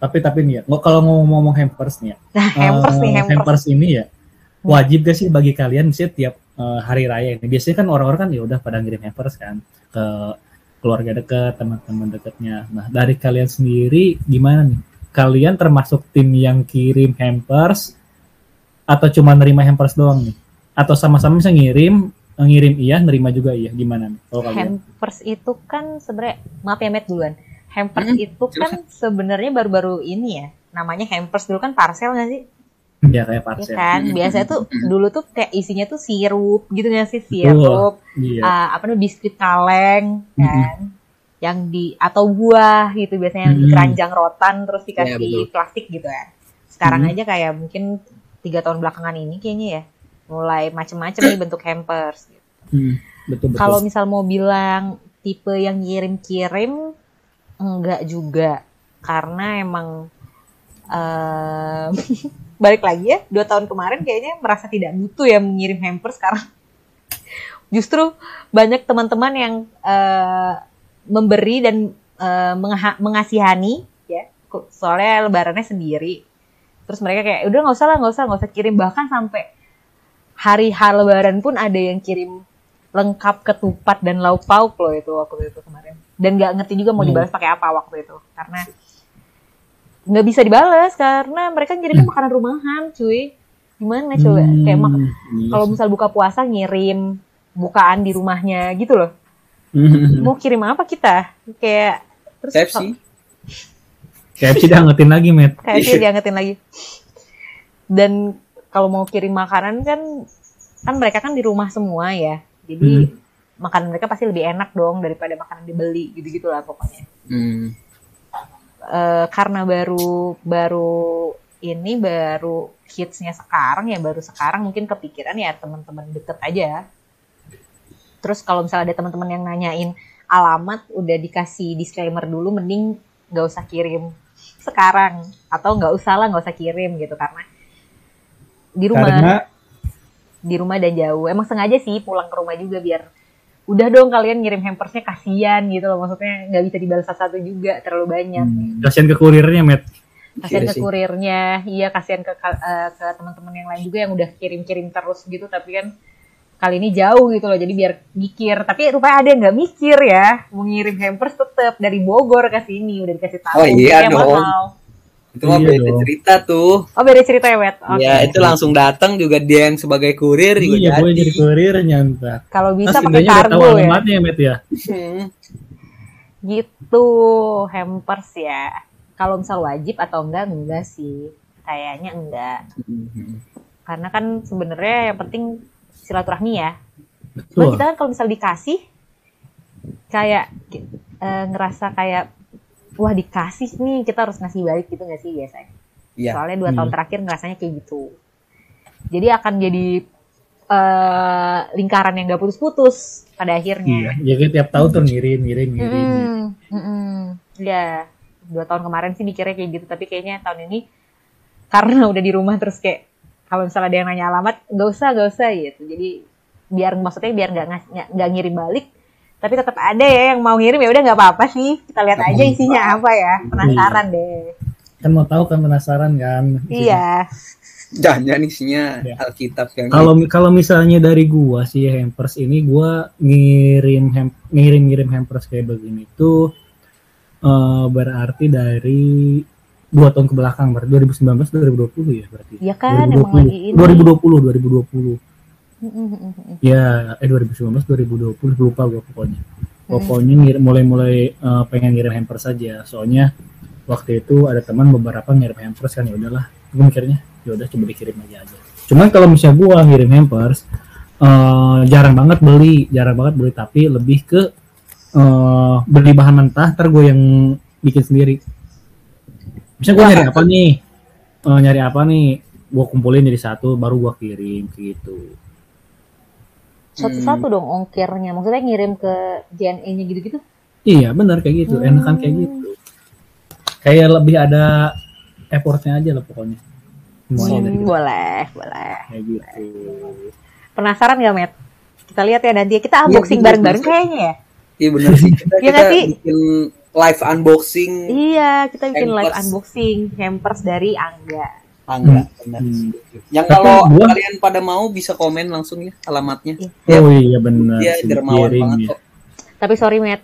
Tapi tapi nih ya, nggak- kalau ngomong-ngomong hampers nih ya, Nah, hampers eh, nih, hampers. hampers ini ya wajib gak sih bagi kalian misalnya tiap eh, hari raya ini? Biasanya kan orang-orang kan ya udah pada ngirim hampers kan ke keluarga dekat, teman-teman dekatnya. Nah, dari kalian sendiri gimana nih? Kalian termasuk tim yang kirim hampers atau cuma nerima hampers doang nih? Atau sama-sama bisa ngirim, ngirim iya, nerima juga iya? Gimana nih? Kalau kalian? Hampers itu kan sebenarnya maaf ya Matt duluan. Hampers Hmm, itu kan sebenarnya baru-baru ini ya. Namanya hampers dulu kan parcel nggak sih? Ya kayak Ya parcel. kan. Hmm. Biasanya tuh dulu tuh kayak isinya tuh sirup gitu nggak sih sirup. Iya. ah, apa namanya biskuit kaleng kan. Yang di atau buah gitu biasanya yang di keranjang rotan terus Iya, dikasih betul. plastik gitu ya. Sekarang aja kayak mungkin tiga tahun belakangan ini kayaknya ya mulai macem-macem nih bentuk hampers. Gitu. Hmm, betul betul. Kalau misal mau bilang tipe yang kirim-kirim enggak juga. Karena emang em, balik lagi ya dua tahun kemarin kayaknya merasa tidak butuh ya mengirim hampers sekarang. Justru banyak teman-teman yang eh, memberi dan mengaha- mengasihani ya. Soalnya lebarannya sendiri. Terus mereka kayak udah nggak usah lah nggak usah nggak usah kirim. Bahkan sampai hari H lebaran pun ada yang kirim lengkap ketupat dan lauk pauk loh itu waktu itu kemarin dan nggak ngerti juga mau Hmm. dibalas pakai apa waktu itu. Karena nggak bisa dibalas karena mereka ngirimnya makanan rumahan cuy. Gimana coba? Hmm, kayak mak- iya kalau misal buka puasa ngirim bukaan di rumahnya gitu loh. Hmm. mau kirim apa kita? Kayak terus KFC. KFC diangetin lagi, Met. kayak sih diangetin lagi. Dan kalau mau kirim makanan kan kan mereka kan di rumah semua ya. Jadi makanan mereka pasti lebih enak dong daripada makanan dibeli gitu gitulah pokoknya. Hmm. Eh, karena baru baru ini baru hitsnya sekarang ya baru sekarang mungkin kepikiran ya teman-teman deket aja. Terus kalau misalnya ada teman-teman yang nanyain alamat udah dikasih disclaimer dulu mending nggak usah kirim sekarang. Atau nggak usah lah nggak usah kirim gitu. Karena di rumah Karena di rumah dan jauh. Emang sengaja sih pulang ke rumah juga biar udah dong kalian ngirim hampersnya kasihan gitu loh. Maksudnya nggak bisa dibalas satu juga terlalu banyak. Hmm, kasihan ke kurirnya, Met. kasihan Iya ke kurirnya. Iya kasihan ke eh, ke teman-teman yang lain juga yang udah kirim-kirim terus gitu. Tapi kan kali ini jauh gitu loh jadi biar mikir. Tapi rupanya ada yang nggak mikir ya. Mau ngirim hampers tetap dari Bogor ke sini udah dikasih tahu. Oh, iya dong. mahal. Itu mah Iya beda dong. cerita tuh. oh beda cerita ya wet Oke. Ya, itu langsung datang juga dia yang sebagai kurir juga Iya, gue jadi. jadi kurirnya ntar. kalau bisa Terus pakai tahu kargo ya alamatnya, Met ya. Hmm. gitu hampers ya kalau misal wajib atau enggak enggak sih kayaknya enggak Hmm. karena kan sebenarnya yang penting silaturahmi ya Cuma Betul. kita kan kalau misal dikasih kayak eh, ngerasa kayak wah dikasih nih kita harus ngasih balik gitu nggak sih biasanya Iya. soalnya dua tahun Hmm. terakhir ngerasanya kayak gitu jadi akan jadi eh, lingkaran yang gak putus-putus pada akhirnya Iya, jadi tiap tahun tuh ngirim, ngirim, ngirim. Mm-mm, mm-mm. Ya, dua tahun kemarin sih mikirnya kayak gitu, tapi kayaknya tahun ini karena udah di rumah terus kayak kalau misalnya ada yang nanya alamat, nggak usah, nggak usah gitu. Jadi biar maksudnya biar nggak nggak ngirim balik, tapi tetap ada ya yang mau ngirim ya udah nggak apa-apa sih. Kita lihat aja isinya apa ya, penasaran deh. Kan mau tahu kan penasaran kan. Iya. Jangan isinya Iya. Alkitab yang Kalau kalau misalnya dari gua sih hampers ini gua ngirim ham, ngirim ngirim hampers kayak begini tuh eh, berarti dari dua tahun ke belakang berarti 2019 2020 ya berarti. Iya kan, emang lagi ini. 2020 2020 Mm-mm. Ya eh 2019 2020 lupa gua pokoknya. Pokoknya ngirim mulai-mulai eh, pengen ngirim hampers saja. Soalnya waktu itu ada teman beberapa ngirim hampers kan ya udahlah. Gue mikirnya ya udah coba dikirim aja aja. Cuman kalau misalnya gua ngirim hampers eh, jarang banget beli, jarang banget beli tapi lebih ke eh, beli bahan mentah ntar gue yang bikin sendiri. Misalnya gue nyari apa nih? Eh, nyari apa nih? Gue kumpulin jadi satu baru gua kirim gitu. Satu-satu dong ongkirnya, maksudnya ngirim ke JNE-nya gitu-gitu. Iya benar kayak gitu, enakan kayak Hmm. gitu. Kayak lebih ada effortnya aja lah pokoknya. Semuanya Hmm, dari boleh, boleh. kayak gitu. Penasaran gak, Met? Kita lihat ya nanti kita Iya, unboxing bener, bareng-bareng kayaknya ya. Iya benar sih. Kita, Iya kita sih? bikin live unboxing Iya, kita bikin live Hampers. unboxing hampers dari Angga. Angga benar. Hmm. Yang Tapi kalau gua- kalian pada mau bisa komen langsung ya alamatnya. Oh iya benar. Dia sih, dermawan kirim banget ya. kok. Tapi sorry, Matt.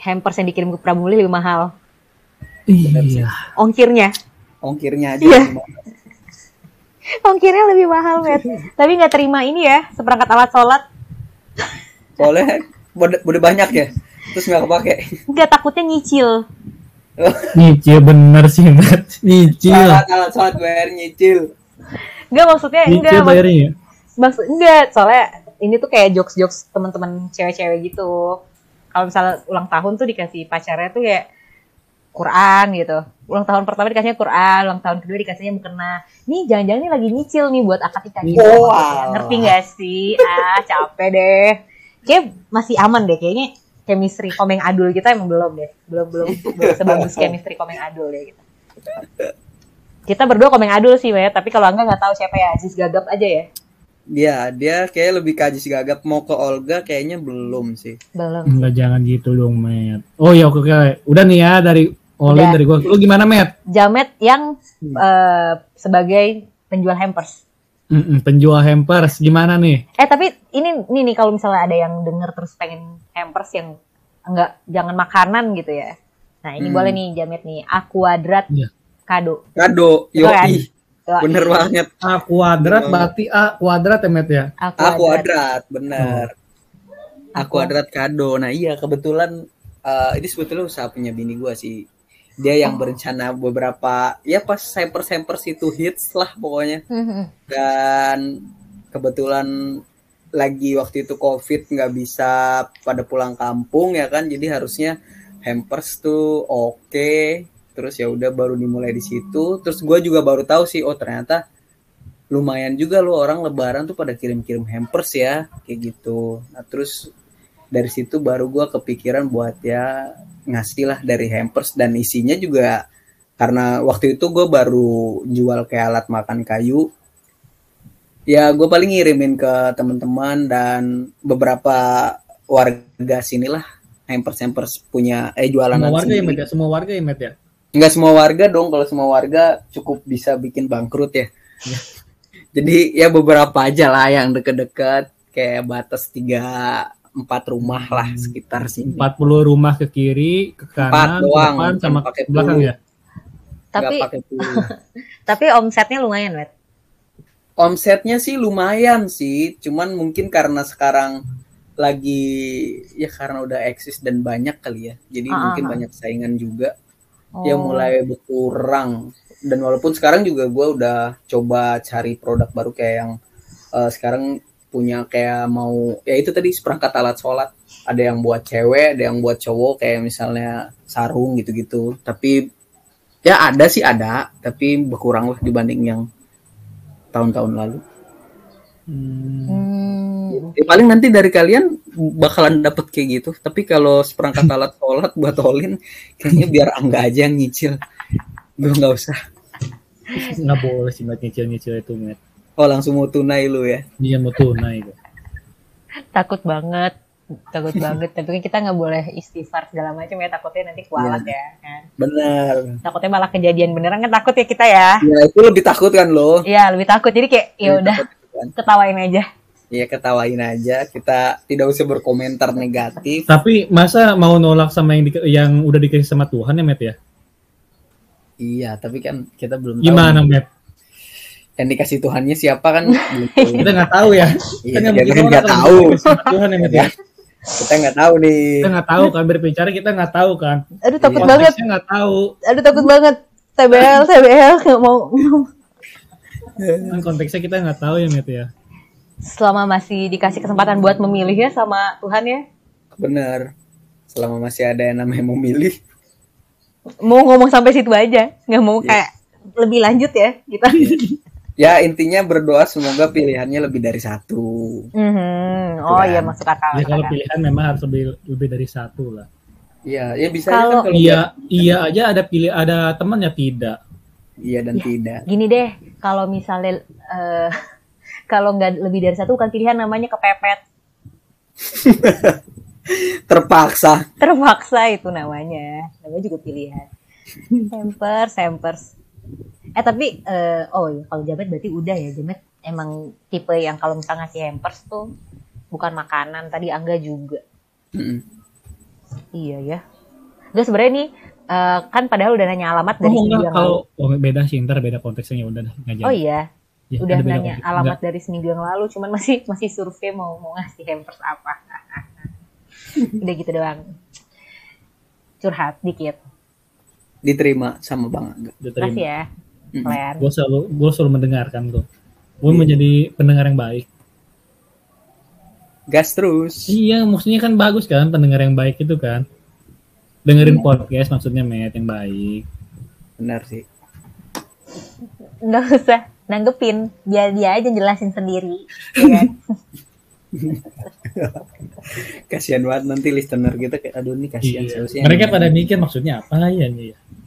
Hampers yang dikirim ke Pramuli lebih mahal. Iya. Ongkirnya. Ongkirnya aja. Iya. Ongkirnya lebih mahal, Matt. Tapi nggak terima ini ya, seperangkat alat sholat. Soalnya udah, udah banyak ya. Terus nggak kepake. Nggak takutnya nyicil. Nyicil bener sih, Matt. Nyicil. Alat alat sholat bayar nyicil. Nggak maksudnya enggak. Nyicil Mak- bayarnya ya? maksud enggak, soalnya ini tuh kayak jokes-jokes teman-teman cewek-cewek gitu. Kalau misalnya ulang tahun tuh dikasih pacarnya tuh kayak Quran gitu. Ulang tahun pertama dikasihnya Quran, ulang tahun kedua dikasihnya mukena. Nih jangan-jangan ini lagi nyicil nih buat akad nikah gitu. Wow. maksudnya. Ngerti gak sih? Ah, capek deh. Kayak masih aman deh kayaknya chemistry komeng adul kita emang belum deh. Belum belum, belum sebagus chemistry komeng adul deh gitu. Kita berdua komeng adul sih, ya. Tapi kalau enggak nggak tahu siapa ya, Aziz Gagap aja ya. Dia dia kayak lebih kajis gagap mau ke Olga kayaknya belum sih. Belum. Enggak jangan gitu dong, Matt. Oh ya oke oke. Udah nih ya dari Olin dari gua. Lu gimana, Matt? Jamet yang eh, sebagai penjual hampers. Mm-mm, penjual hampers gimana nih? Eh tapi ini ini nih kalau misalnya ada yang denger terus pengen hampers yang enggak jangan makanan gitu ya. Nah ini Hmm. boleh nih Jamet nih. A kuadrat Iya. kado. Kado, kan? yoi. Yoi. Bener banget. A kuadrat Bener berarti A kuadrat ya, Matt ya? A A kuadrat, bener. A Aku- kuadrat kado. Nah iya kebetulan eh, ini sebetulnya usaha punya bini gua sih. Dia yang berencana beberapa ya pas hampers hampers itu hits lah pokoknya. Mhm. Dan kebetulan lagi waktu itu covid nggak bisa pada pulang kampung ya kan jadi harusnya hampers tuh oke terus ya udah baru dimulai di situ terus gue juga baru tahu sih oh ternyata lumayan juga loh orang lebaran tuh pada kirim-kirim hampers ya kayak gitu nah terus dari situ baru gue kepikiran buat ya ngasih lah dari hampers dan isinya juga karena waktu itu gue baru jual kayak alat makan kayu ya gue paling ngirimin ke teman-teman dan beberapa warga sinilah hampers hampers punya eh jualan Semua warga ya, Matt ya? Semua warga ya, Matt ya? nggak semua warga dong kalau semua warga cukup bisa bikin bangkrut ya jadi ya beberapa aja lah yang deket-deket kayak batas tiga empat rumah lah sekitar sini 40 rumah ke kiri, ke Empat kanan, ke doang, depan sama pakai ke belakang puluh. ya? Tapi pakai puluh. tapi omsetnya lumayan, Matt. omsetnya sih lumayan sih cuman mungkin karena sekarang lagi ya karena udah eksis dan banyak kali ya jadi Ah, mungkin ah, ah. banyak saingan juga Oh. ya mulai berkurang dan walaupun sekarang juga gue udah coba cari produk baru kayak yang eh, sekarang punya kayak mau ya itu tadi seperangkat alat sholat. Ada yang buat cewek ada yang buat cowok kayak misalnya sarung gitu-gitu. Tapi ya ada sih ada tapi berkurang lah dibanding yang tahun-tahun lalu. Hmm. Ya paling nanti dari kalian bakalan dapet kayak gitu. Tapi kalau seperangkat alat sholat buat olin kayaknya biar angga aja yang nyicil. Gue nggak usah. Nggak boleh sih, Matt, nyicil-nyicil itu, Matt. Oh langsung mau tunai lu ya Dia mau tunai. Takut banget. Takut banget. Tapi kan kita nggak boleh istighfar segala macam ya. Takutnya nanti kualat ya. kan. bener Takutnya malah kejadian beneran kan takut ya kita ya. ya itu lebih takut kan lo Iya lebih takut. Jadi kayak ya udah ketawain aja. ya ketawain aja kita tidak usah berkomentar negatif Tapi masa mau nolak sama yang di- yang udah dikasih sama Tuhan ya, Matt ya? iya tapi kan kita belum tahu Gimana, Matt? Yang dikasih Tuhannya siapa kan tahu. Kita nggak tahu ya. Iya, Kita nggak tahu Tuhan ya, Matt ya. kita nggak tahu nih Kita nggak tahu kan berbicara kita nggak tahu kan. Aduh takut Iya. banget. Nggak tahu. Aduh takut banget. TBL, TBL nggak mau. Kan konteksnya kita nggak tahu ya, Matt ya. Selama masih dikasih kesempatan buat memilih ya sama Tuhan ya. bener selama masih ada yang namanya memilih Mau ngomong sampai situ aja. Nggak mau Iya. kayak lebih lanjut ya kita. Ya intinya berdoa semoga pilihannya lebih dari satu Mhm. Oh Kan. iya masuk akal. Ya kalau pilihan memang harus lebih lebih dari satu lah. Iya, ya bisa Kalau- kan kalau Iya, iya aja ada pilih ada teman ya tidak. iya dan Iya. tidak. Gini deh, kalau misalnya eh, kalau nggak lebih dari satu kan pilihan namanya kepepet. Terpaksa. terpaksa itu namanya namanya juga pilihan hampers hampers eh tapi eh, oh ya kalau Jamet berarti udah ya Jamet emang tipe yang kalau misalnya ngasih hampers tuh bukan makanan tadi Angga juga Mm-mm. iya ya Gue sebenarnya nih eh, kan padahal udah nanya alamat dari Oh seminggu enggak yang lalu. kalau oh, beda sih ntar beda konteksnya ya udah jadi. Oh iya, Ya, udah beda nanya konteks. alamat Enggak. dari seminggu yang lalu, cuman masih masih survei mau mau ngasih hampers apa. udah gitu doang. Curhat dikit. Diterima sama Bang Angga. Diterima. Makasih ya, Mm-mm. kalian. Gue selalu gue selalu mendengarkan tuh. Gue Iya. menjadi pendengar yang baik. Gas terus. Iya, maksudnya kan bagus kan pendengar yang baik itu kan. Dengerin Iya. podcast maksudnya met yang baik. Benar sih. Nggak usah nanggepin, biar dia aja jelasin sendiri. ya kan? Kasihan banget nanti listener kita kayak aduh nih kasihan Iya. seharusnya. Mereka pada mikir maksudnya apa ya nih ya.